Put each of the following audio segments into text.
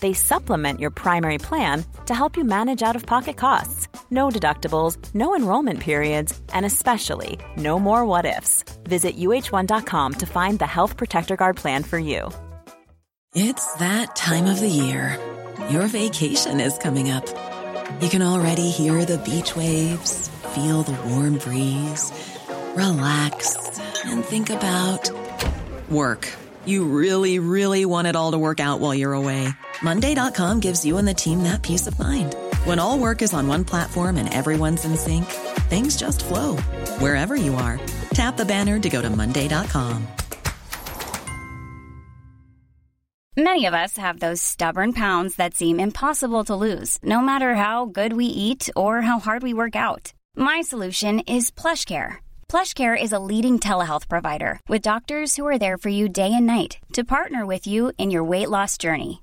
They supplement your primary plan to help you manage out of pocket costs. No deductibles, no enrollment periods, and especially no more what ifs. Visit uh1.com to find the Health Protector Guard plan for you. It's that time of the year. Your vacation is coming up. You can already hear the beach waves, feel the warm breeze, relax, and think about work. You really, really want it all to work out while you're away. Monday.com gives you and the team that peace of mind. When all work is on one platform and everyone's in sync, things just flow wherever you are. Tap the banner to go to Monday.com. Many of us have those stubborn pounds that seem impossible to lose, no matter how good we eat or how hard we work out. My solution is PlushCare. PlushCare is a leading telehealth provider with doctors who are there for you day and night to partner with you in your weight loss journey.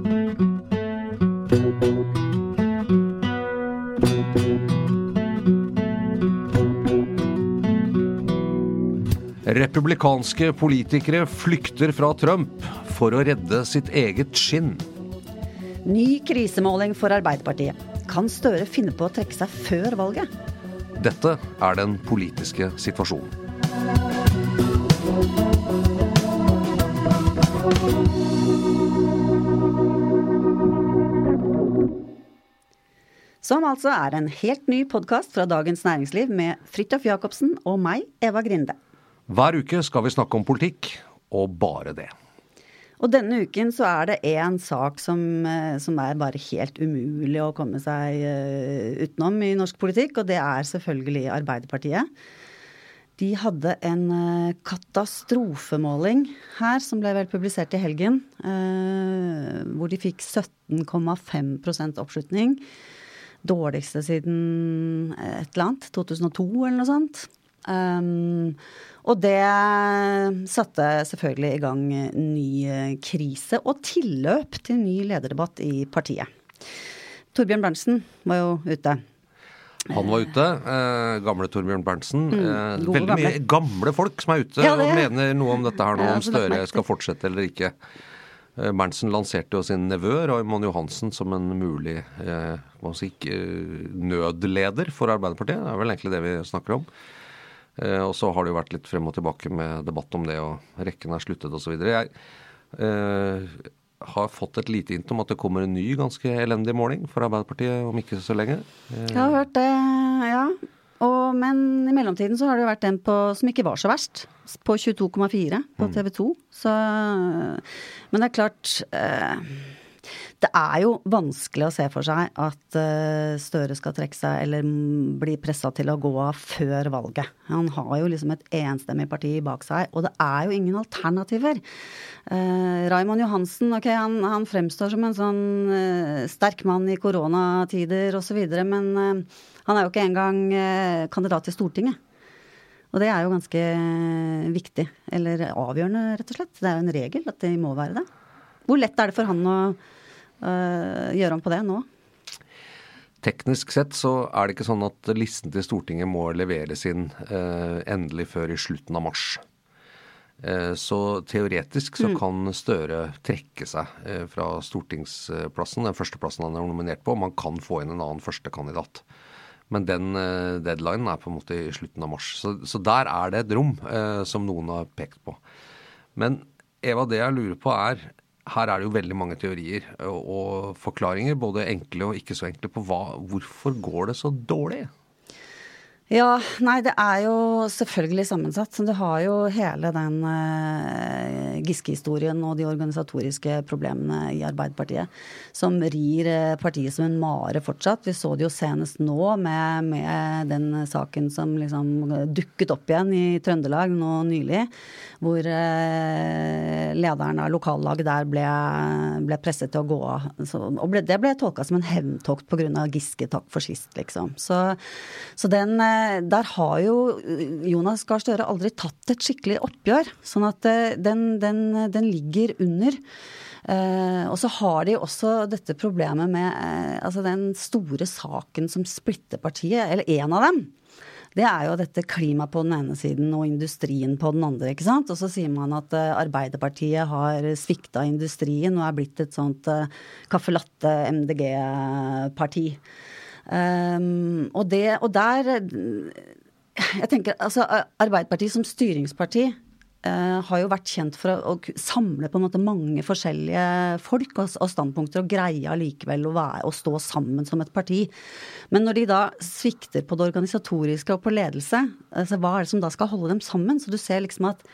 Republikanske politikere flykter fra Trump for å redde sitt eget skinn. Ny krisemåling for Arbeiderpartiet. Kan Støre finne på å trekke seg før valget? Dette er den politiske situasjonen. Som altså er en helt ny podkast fra Dagens Næringsliv med Fridtjof Jacobsen og meg, Eva Grinde. Hver uke skal vi snakke om politikk, og bare det. Og denne uken så er det én sak som, eh, som, er bare helt umulig å komme seg uh, utenom i norsk politikk, og det er selvfølgelig Arbeiderpartiet. De hadde en uh, katastrofemåling her som ble vel publisert i helgen, hvor de fikk 17,5 oppslutning. Dårligste siden et eller annet, 2002 eller noe sånt. Um, og det satte selvfølgelig i gang ny krise og tilløp til ny lederdebatt i partiet. Torbjørn Berntsen var jo ute. Han var ute. Eh, gamle Torbjørn Berntsen. Mm, eh, veldig gamle. mye gamle folk som er ute ja, og mener noe om dette her nå, om Støre skal fortsette eller ikke. Eh, Berntsen lanserte jo sin nevø Raymond Johansen som en mulig eh, si, nødleder for Arbeiderpartiet. Det er vel egentlig det vi snakker om. Eh, og så har det jo vært litt frem og tilbake med debatt om det, og rekken er sluttet osv. Jeg eh, har fått et lite hint om at det kommer en ny ganske elendig måling for Arbeiderpartiet om ikke så lenge. Eh. Jeg har hørt det, ja. Og, men i mellomtiden så har det jo vært en på, som ikke var så verst, på 22,4 på TV 2. Så Men det er klart eh, det er jo vanskelig å se for seg at uh, Støre skal trekke seg eller bli pressa til å gå av før valget. Han har jo liksom et enstemmig parti bak seg, og det er jo ingen alternativer. Uh, Raymond Johansen, ok, han, han, fremstår som en sånn uh, sterk mann i koronatider osv., men uh, han er jo ikke engang kandidat til Stortinget. Og det er jo ganske viktig, eller avgjørende, rett og slett. Det er jo en regel at de må være det. Hvor lett er det for han å uh, gjøre om på det nå? Teknisk sett så er det ikke sånn at listen til Stortinget må leveres inn uh, endelig før i slutten av mars. Uh, så teoretisk så mm. kan Støre trekke seg fra stortingsplassen, den førsteplassen han er nominert på. Man kan få inn en annen førstekandidat. Men den deadlinen er på en måte i slutten av mars. Så, så der er det et rom som noen har pekt på. Men Eva, det jeg lurer på er her er det jo veldig mange teorier og forklaringer, både enkle og ikke så enkle, på hva, hvorfor går det så dårlig? Ja, nei det er jo selvfølgelig sammensatt. Du har jo hele den eh, Giske-historien og de organisatoriske problemene i Arbeiderpartiet som rir uh, partiet som en mare fortsatt. Vi så det jo senest nå med, med den saken som liksom dukket opp igjen i Trøndelag nå nylig. Hvor eh, lederen av lokallaget der ble, ble, presset til å gå av. og ble, det ble tolka som en hevntokt pga. Giske, takk for sist, liksom. Så, så den der har jo Jonas Gahr Støre aldri tatt et skikkelig oppgjør. Sånn at eh, den, den, den ligger under. Og så har de også dette problemet med altså den store saken som splitter partiet, eller én av dem. Det er jo dette klimaet på den ene siden og industrien på den andre. ikke sant? Og så sier man at Arbeiderpartiet har svikta industrien og er blitt et sånt caffè latte MDG-parti. Um, og, det, og der Jeg tenker altså Arbeiderpartiet som styringsparti uh, har jo vært kjent for å, å, samle på en måte mange forskjellige folk og, og standpunkter, og greie allikevel å, å, stå sammen som et parti. Men når de da svikter på det organisatoriske og på ledelse, altså, hva er det som da skal holde dem sammen? Så du ser liksom at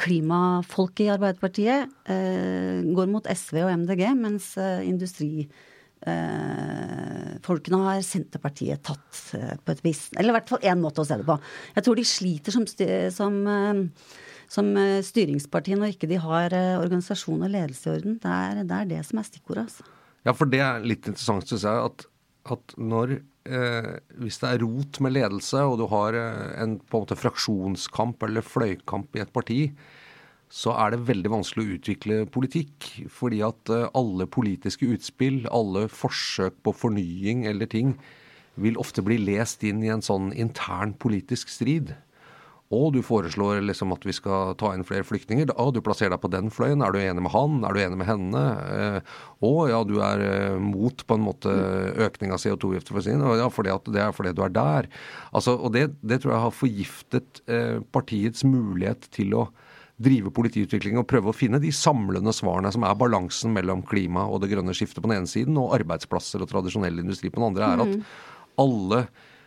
klimafolket i Arbeiderpartiet uh, går mot SV og MDG, mens uh, industri folkene har Senterpartiet tatt eh, på et vis Eller i hvert fall én måte å se det på. Jeg tror de sliter som, som, eh, som eh, styringsparti når ikke de har eh, organisasjon og ledelse i orden. Det er, det er det, som er stikkordet, altså. Ja, for det er litt interessant, syns jeg, at, at når eh, Hvis det er rot med ledelse, og du har en på en måte fraksjonskamp eller fløykamp i et parti, så er det veldig vanskelig å utvikle politikk. Fordi at eh, alle politiske utspill, alle forsøk på fornying eller ting, vil ofte bli lest inn i en sånn intern politisk strid. Og du foreslår liksom at vi skal ta inn flere flyktninger. Å, du plasserer deg på den fløyen. Er du enig med han? Er du enig med henne? Eh, ja, du er eh, mot på en måte økning av CO2-gifter for sin. Ja, fordi det er fordi du er der. Altså, og det, det tror jeg har forgiftet eh, partiets mulighet til å drive politiutvikling og prøve å finne de samlende svarene som er balansen mellom klima og det grønne skiftet på den ene siden, og arbeidsplasser og tradisjonell industri på den andre, er at mm. alle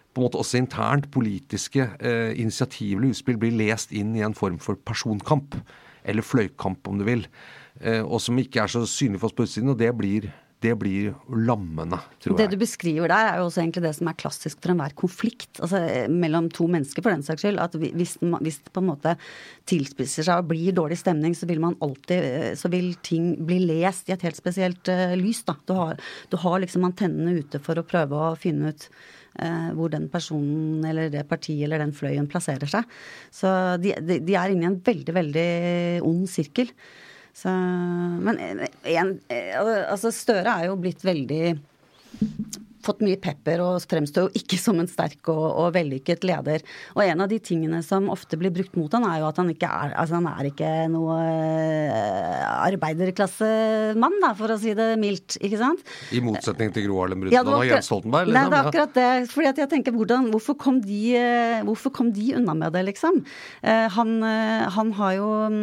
på en måte også internt politiske eh, initiativer eller utspill blir lest inn i en form for personkamp. Eller fløykamp, om du vil. Eh, og som ikke er så synlig for oss på utsiden. Og det blir det blir lammende, tror jeg. Det du beskriver der, er jo også egentlig det som er klassisk for enhver konflikt. Altså mellom to mennesker, for den saks skyld. At hvis, hvis det på en måte tilspisser seg og blir dårlig stemning, så vil man alltid Så vil ting bli lest i et helt spesielt uh, lys, da. Du har, du har, liksom antennene ute for å prøve å finne ut uh, hvor den personen eller det partiet eller den fløyen plasserer seg. Så de, de, de er inne i en veldig, veldig ond sirkel. Så, men en, altså Støre er jo blitt veldig fått mye pepper og fremstår jo ikke som en sterk og, og, vellykket leder. Og en av de tingene som ofte blir brukt mot han er jo at han ikke er, altså han er ikke noe uh, arbeiderklassemann, da, for å si det mildt. ikke sant? I motsetning til Gro Harlem Brundtland ja, og Jens Stoltenberg? Liksom. Nei, det er akkurat det. fordi at jeg tenker, hvordan, hvorfor, kom de, uh, hvorfor kom de unna med det, liksom? Uh, han, han, har jo um,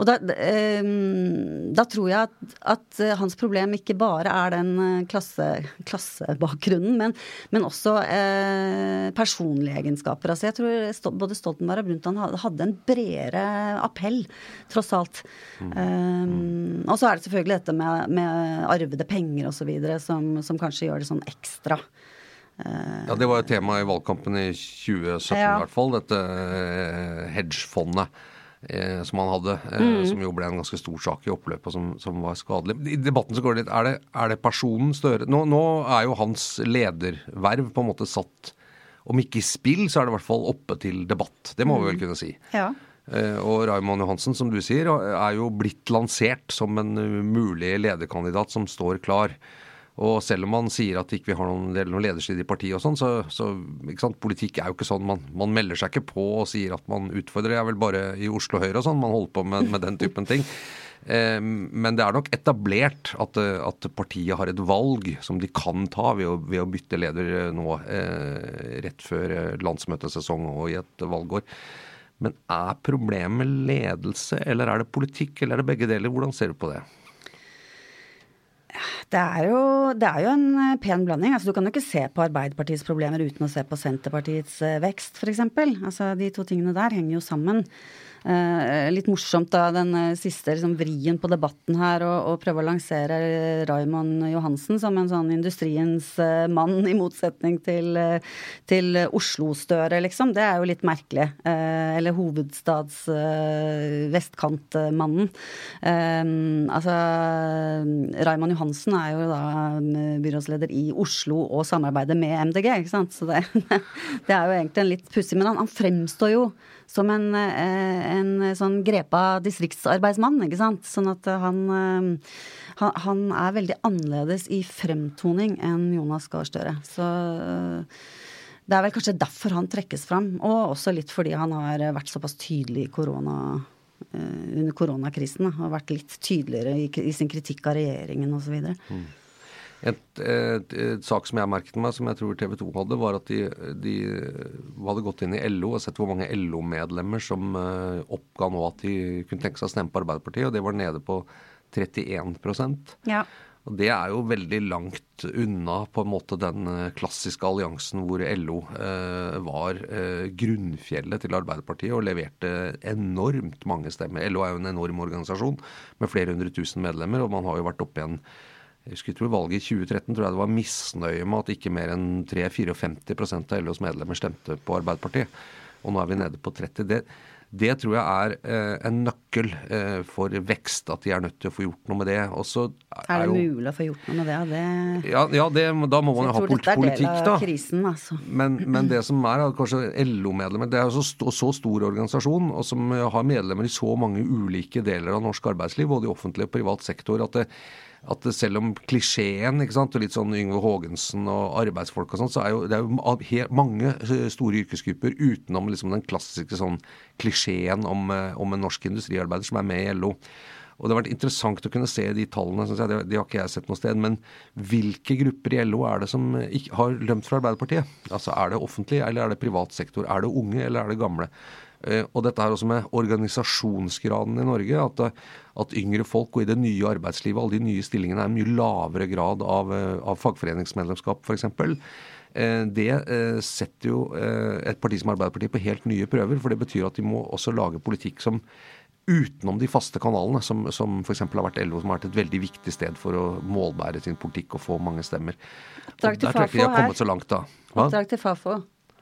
Og da, da tror jeg at, at, hans problem ikke bare er den klasse, klassebakgrunnen bakgrunnen, men, men også eh, personlige egenskaper. Altså jeg tror både Stoltenberg og Brundtland hadde en bredere appell, tross alt. Mm. Um, og så er det selvfølgelig dette med, med arvede penger osv. Som, som kanskje gjør det sånn ekstra. Ja, Det var et tema i valgkampen i 2017 ja. i hvert fall, dette eh, hedgefondet eh, som han hadde, eh, mm. som jo ble en ganske stor sak i oppløpet, som, som var skadelig. I debatten så går det litt Er det, er det personen Støre nå, nå, er jo hans lederverv på en måte satt Om ikke i spill, så er det i hvert fall oppe til debatt. Det må mm. vi vel mm. kunne si. Ja. Eh, og Raymond Johansen, som du sier, er jo blitt lansert som en mulig lederkandidat som står klar. Og selv om man sier at ikke vi har noen, noen lederside i partiet og sånn, så, så politikk er jo ikke sånn. Man, man, melder seg ikke på og sier at man utfordrer. Det er vel bare i Oslo Høyre og sånn man holder på med, med den typen ting. Eh, men det er nok etablert at, at, partiet har et valg som de kan ta ved å, ved å bytte leder nå eh, rett før landsmøtesesong og i et valgår. Men er problemet ledelse, eller er det politikk, eller er det begge deler? Hvordan ser du på det? Det er, jo, det er jo en eh, pen blanding. Altså, du kan jo ikke se på Arbeiderpartiets problemer uten å se på Senterpartiets eh, vekst, f.eks. Altså, de to tingene der henger jo sammen. Uh, litt morsomt da, den uh, siste liksom, vrien på debatten her, å prøve å lansere Raymond Johansen som en sånn industriens uh, mann, i motsetning til, til Oslo-Støre, liksom. Det er jo litt merkelig. eller hovedstads vestkantmannen. altså, Raymond Johansen er jo da byrådsleder i Oslo og samarbeider med MDG, ikke sant. Så det, det er jo egentlig en litt pussig Men han, han fremstår jo som en, eh, en sånn grepa distriktsarbeidsmann, ikke sant. Sånn at han, eh, han, han er veldig annerledes i fremtoning enn Jonas Gahr Støre. Så eh, det er vel kanskje derfor han trekkes fram, og også litt fordi han har vært såpass tydelig korona, under koronakrisen. Har vært litt tydeligere i, i sin kritikk av regjeringen osv. Mm. Et, et, et, sak som jeg merket meg, som jeg tror TV 2 hadde, var at de, de hadde gått inn i LO og sett hvor mange LO-medlemmer som uh, oppga nå at de kunne tenke seg å stemme på Arbeiderpartiet, og det var nede på 31 ja. Og Det er jo veldig langt unna på en måte den eh, klassiske alliansen hvor LO eh, var eh, grunnfjellet til Arbeiderpartiet og leverte enormt mange stemmer. LO er jo en enorm organisasjon med flere hundre tusen medlemmer, og man har jo vært oppe igjen jeg husker tror valget i 2013 tror jeg det var misnøye med at ikke mer enn 3-54 av LOs medlemmer stemte på Arbeiderpartiet. Og nå er vi nede på 30. Det, det tror jeg er eh, en nøkkel eh, for vekst, at de er nødt til å få gjort noe med det. Også er, er det jo, mulig å få gjort noe med det? det ja, ja det, da må man jo ha politikk, da. Krisen, altså. men, men, det som er kanskje LO-medlemmer Det er jo så, så, stor organisasjon, og som har medlemmer i så mange ulike deler av norsk arbeidsliv, både i offentlig og privat sektor, at det, at selv om klisjeen ikke sant, og litt sånn Yngve Haagensen og arbeidsfolk og sånn, så er jo det er jo mange eh, store yrkesgrupper utenom liksom den klassiske sånn klisjeen om, eh, om, en norsk industriarbeider som er med i LO. Og Det har vært interessant å kunne se de tallene. Synes jeg. Det, de har ikke jeg sett noe sted. Men hvilke grupper i LO er det som ikke har lømt fra Arbeiderpartiet? Altså Er det offentlig, eller er det privat sektor? Er det unge, eller er det gamle? Eh, og dette er også med organisasjonsgraden i Norge. At, at, yngre folk og i det nye arbeidslivet, alle de nye stillingene, er en mye lavere grad av, eh, av fagforeningsmedlemskap, f.eks. Eh, det setter jo et parti som Arbeiderpartiet på helt nye prøver. For det betyr at de må også lage politikk som utenom de faste kanalene, som, som f.eks. har vært LO, som har vært et veldig viktig sted for å målbære sin politikk og få mange stemmer. Oppdrag til Fafo her. Oppdrag til Fafo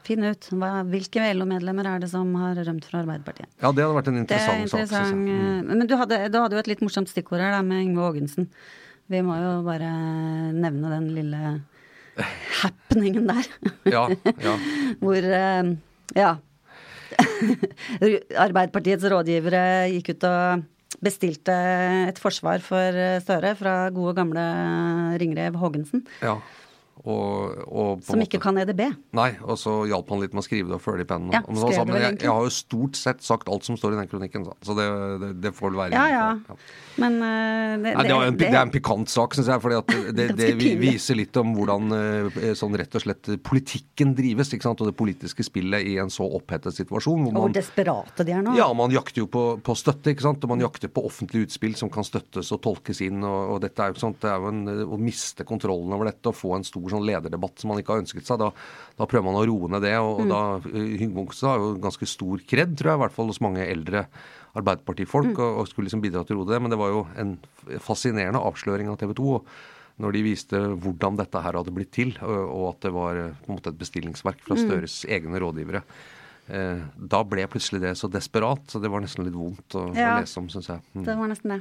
finne ut hva, hvilke LO-medlemmer er det som har rømt fra Arbeiderpartiet. Ja, det hadde vært en interessant, interessant sak. Mm. Men du hadde, du hadde, jo et litt morsomt stikkord her da, med Yngve Ågensen. Vi må jo bare nevne den lille happeningen der. Ja, ja. Hvor eh, Ja. Arbeiderpartiets rådgivere gikk ut og bestilte et forsvar for Støre fra gode, gamle Ringrev Haagensen. Ja. Og, og Som ikke kan EDB? Nei, og så hjalp han litt med å skrive det og føle i pennen. Ja, men jeg, jeg, har jo stort sett sagt alt som står i den kronikken, så det, det, det får være Ja, ja. ja. Men uh, det, Nei, det, er en, det, er en pikant sak, syns jeg. at det, viser litt om hvordan uh, sånn rett og slett politikken drives. ikke sant, Og det politiske spillet i en så opphetet situasjon. Hvor, man, hvor desperate de er nå. Ja, man jakter jo på, på, støtte. og Man jakter på offentlige utspill som kan støttes og tolkes inn. og, og dette er jo sant, det er jo en, Å miste kontrollen over dette og få en stor sånn lederdebatt som man ikke har ønsket seg, da, da prøver man å roe ned det. og, mm. og da, Hyngvokstad har jo ganske stor kred, tror jeg, i hvert fall hos mange eldre Arbeiderpartifolk, mm. og, og, skulle liksom bidra til å roe det. Men det var jo en fascinerende avsløring av TV 2. Når de viste hvordan dette her hadde blitt til, og at det var på en måte et bestillingsverk fra mm. Støres mm. egne rådgivere. Eh, da ble plutselig det så desperat, så det var nesten litt vondt å, ja, å lese om, syns jeg. Mm. Det var nesten det.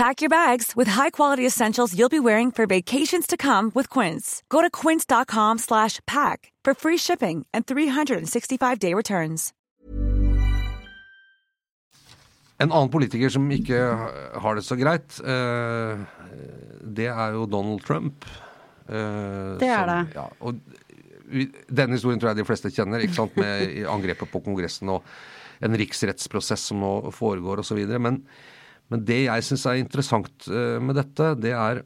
Pack your bags with high-quality essentials you'll be wearing for vacations to come with Quince. Go to quince.com slash pack for free shipping and 365-day returns. En annen politiker som ikke har det så greit, det er jo Donald Trump. Uh, det er som, det. Ja, og Denne historien tror jeg de fleste kjenner, ikke sant, med angrepet på Kongressen og en riksrettsprosess som nå foregår osv. Men, men det jeg syns er interessant eh, med dette, det er,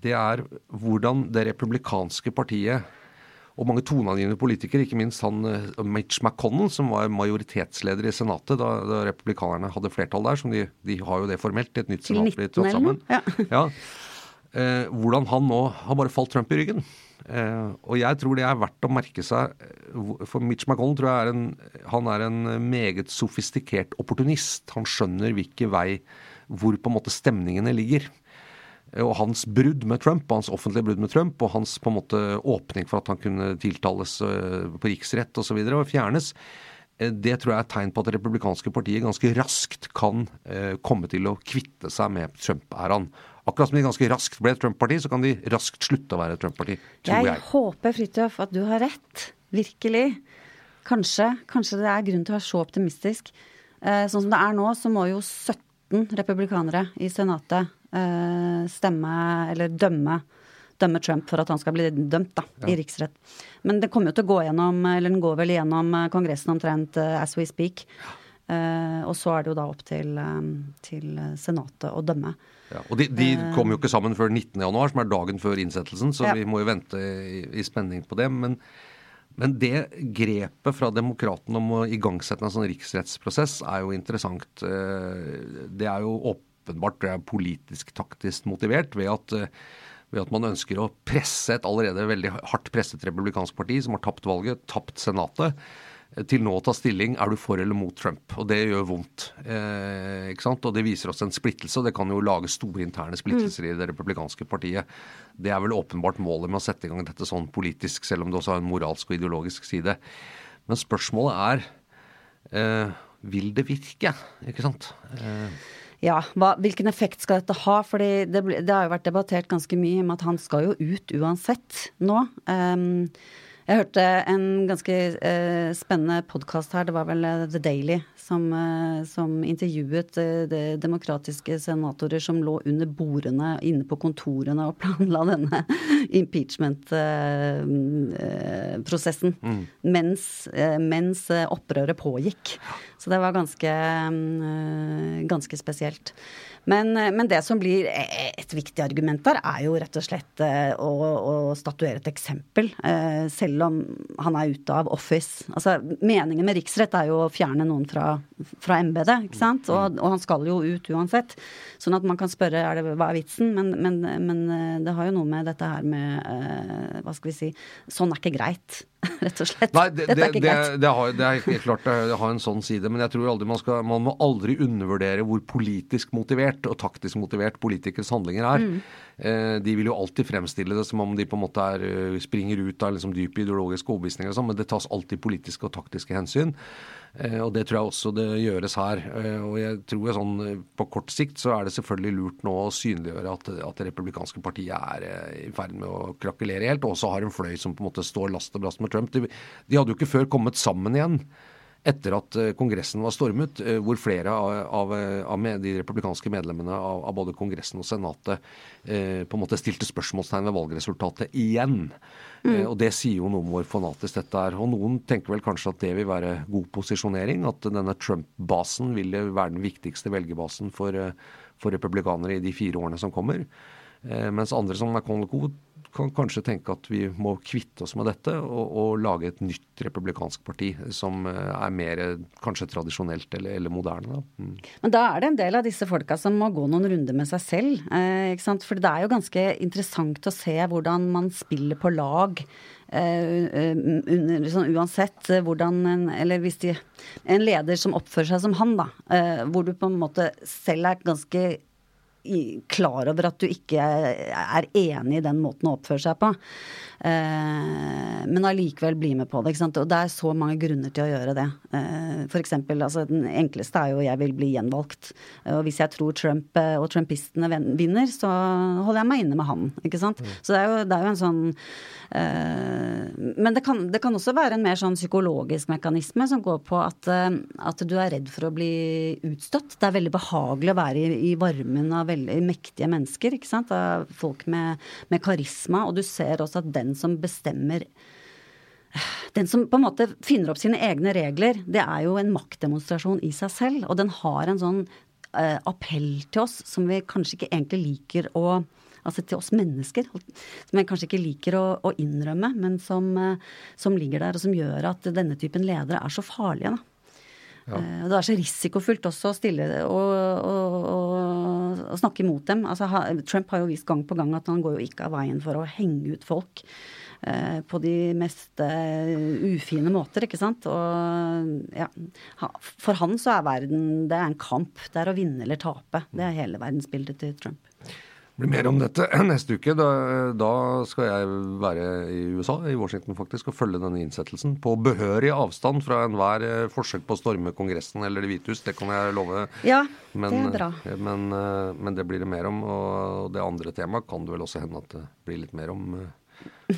det er hvordan det republikanske partiet og mange toneangivende politikere, ikke minst han uh, Mitch McConnell, som var majoritetsleder i Senatet da, da republikanerne hadde flertall der, som de, de, har jo det formelt et nytt senat blir trådt sammen. Ja. ja. Eh, hvordan han nå har bare falt Trump i ryggen. Eh, og jeg tror det er verdt å merke seg eh, For Mitch McConnell tror jeg er en, han er en meget sofistikert opportunist. Han skjønner hvilken vei hvor på en måte stemningene ligger. Eh, og hans brudd med Trump, hans offentlige brudd med Trump, og hans på en måte åpning for at han kunne tiltales eh, på riksrett osv. Og, så og fjernes, eh, det tror jeg er et tegn på at det republikanske partiet ganske raskt kan komme til å kvitte seg med Trump-æraen. Akkurat som de ganske raskt ble et Trump-parti, så kan de raskt slutte å være et Trump-parti, jeg. Jeg håper, Fridtjof, at du har rett. Virkelig. Kanskje. Kanskje det er grunn til å være så optimistisk. Sånn som det er nå, så må jo 17 republikanere i Senatet Eh, stemme eller dømme, dømme Trump for at han skal bli dømt da, ja. i riksrett. Men det kommer jo til å gå gjennom, eller den går vel gjennom eh, Kongressen omtrent as we speak. Og så er det jo da opp til, til Senatet å dømme. Ja, og De, de kommer jo ikke sammen før 19.1, som er dagen før innsettelsen, så ja. vi må jo vente i, i spenning på det. Men, men det grepet fra demokratene om å igangsette en sånn riksrettsprosess er jo interessant. Det er jo åpenbart åpenbart er politisk taktisk motivert ved at, eh, ved at man ønsker å presse et allerede veldig hardt presset republikansk parti som har tapt valget, tapt Senatet, eh, til nå å ta stilling er du for eller mot Trump. Og det gjør vondt. Eh, ikke sant? Og det viser oss en splittelse, og det kan jo lage store interne splittelser mm. i det republikanske partiet. Det er vel åpenbart målet med å sette i gang dette sånn politisk, selv om det også har en moralsk og ideologisk side. Men spørsmålet er eh, vil det virke? Ikke sant? Eh, ja, hva, hvilken effekt skal dette ha? Fordi det, det, har jo vært debattert ganske mye om at han skal jo ut uansett nå. Um, jeg hørte en ganske uh, spennende podkast her, det var vel uh, The Daily, som, uh, som intervjuet de demokratiske senatorer som lå under bordene inne på kontorene og planla denne impeachment-prosessen mm. mens, mens opprøret pågikk. Så det var ganske, ganske spesielt. Men, eh, men, det som blir e, et viktig argument der, er jo rett og slett eh, å, å statuere et eksempel. Eh, selv om han er ute av office. Altså, meningen med riksrett er jo å fjerne noen fra, fra embetet, ikke sant. Og, og, han skal jo ut uansett. Sånn at man kan spørre er det, hva er vitsen, men, men, men det har jo noe med dette her med Hva skal vi si Sånn er ikke greit. rett og slett. Nei, det, det, det, det, har, det er helt klart det har en sånn side, men jeg tror aldri man skal Man må aldri undervurdere hvor politisk motivert og taktisk motivert politikers handlinger er. Mm. Eh, de vil jo alltid fremstille det som om de på en måte er, eh, springer ut av liksom ideologiske ideologisk overbevisning, sånn, men det tas alltid politiske og taktiske hensyn. Eh, og Det tror jeg også det gjøres her. Og jeg tror sånn På kort sikt så er det selvfølgelig lurt nå å synliggjøre at, at det republikanske partiet er i ferd med å krakelere helt, og også har en fløy som på en måte står last og brast med Trump. De, de hadde jo ikke før kommet sammen igjen etter at Kongressen var stormet, hvor flere av, av, av de republikanske medlemmene av, av, både Kongressen og Senatet eh, på en måte stilte spørsmålstegn ved valgresultatet igjen. Mm. Eh, og det sier jo noe om hvor fanatisk dette er. Og noen tenker vel kanskje at det vil være god posisjonering. At denne Trump-basen vil være den viktigste velgerbasen for, eh, for republikanere i de fire årene som kommer. Eh, mens andre som McConnell Co. kan kanskje tenke at vi må kvitte oss med dette og, og, lage et nytt republikansk parti som er mer kanskje tradisjonelt eller, eller moderne. Da. Mm. Men da er det en del av disse folka som må gå noen runder med seg selv. Eh, ikke sant? For det er jo ganske interessant å se hvordan man spiller på lag. Uh, uh, sånn, uansett hvordan en Eller hvis de En leder som oppfører seg som han, da. Uh, hvor du på en måte selv er ganske klar over at du ikke er enig i den måten å oppføre seg på. Eh, men allikevel bli med på det. ikke sant? Og det er så mange grunner til å gjøre det. Eh, for eksempel, altså Den enkleste er jo 'jeg vil bli gjenvalgt'. Og hvis jeg tror Trump eh, og trumpistene vinner, så holder jeg meg inne med han. ikke sant? Mm. Så det er, jo, det er jo en sånn Men det kan, det kan, også være en mer sånn psykologisk mekanisme som går på at, at du er redd for å bli utstøtt. Det er veldig behagelig å være i, i varmen av veldig mektige mennesker. ikke sant? Av folk med, med karisma. Og du ser også at den som bestemmer den som på en måte finner opp sine egne regler, det er jo en maktdemonstrasjon i seg selv. Og den har en sånn uh, appell til oss som vi kanskje ikke egentlig liker å Altså til oss mennesker. Som jeg kanskje ikke liker å, å innrømme, men som, uh, som, ligger der, og som gjør at denne typen ledere er så farlige. da. Ja. Uh, det er så risikofullt også å stille og, og, og, og snakke imot dem. Altså, Trump har jo vist gang på gang at han går jo ikke av veien for å henge ut folk. Eh, på de mest eh, ufine måter, ikke sant. Og ja, for han så er verden det er en kamp. Det er å vinne eller tape. Det er hele verdensbildet til Trump. Det blir mer om dette neste uke. Da, da, skal jeg være i USA, i Washington faktisk, og følge denne innsettelsen. På behørig avstand fra enhver eh, forsøk på å storme Kongressen eller Det hvite hus. Det kan jeg love. Ja, men, det er bra. Men, men, det blir det mer om. Og det andre temaet kan det vel også hende at det blir litt mer om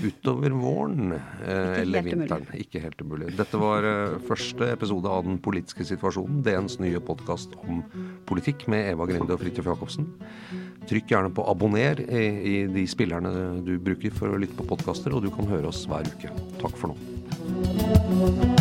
utover våren eh, eller vinteren. Umulig. Ikke helt umulig. Dette var eh, første episode av Den politiske situasjonen, DNs nye podkast om politikk med Eva Grinde og Fridtjof Jacobsen. Trykk gjerne på abonner i, i de spillerne du bruker for å lytte på podkaster, og du kan høre oss hver uke. Takk for nå.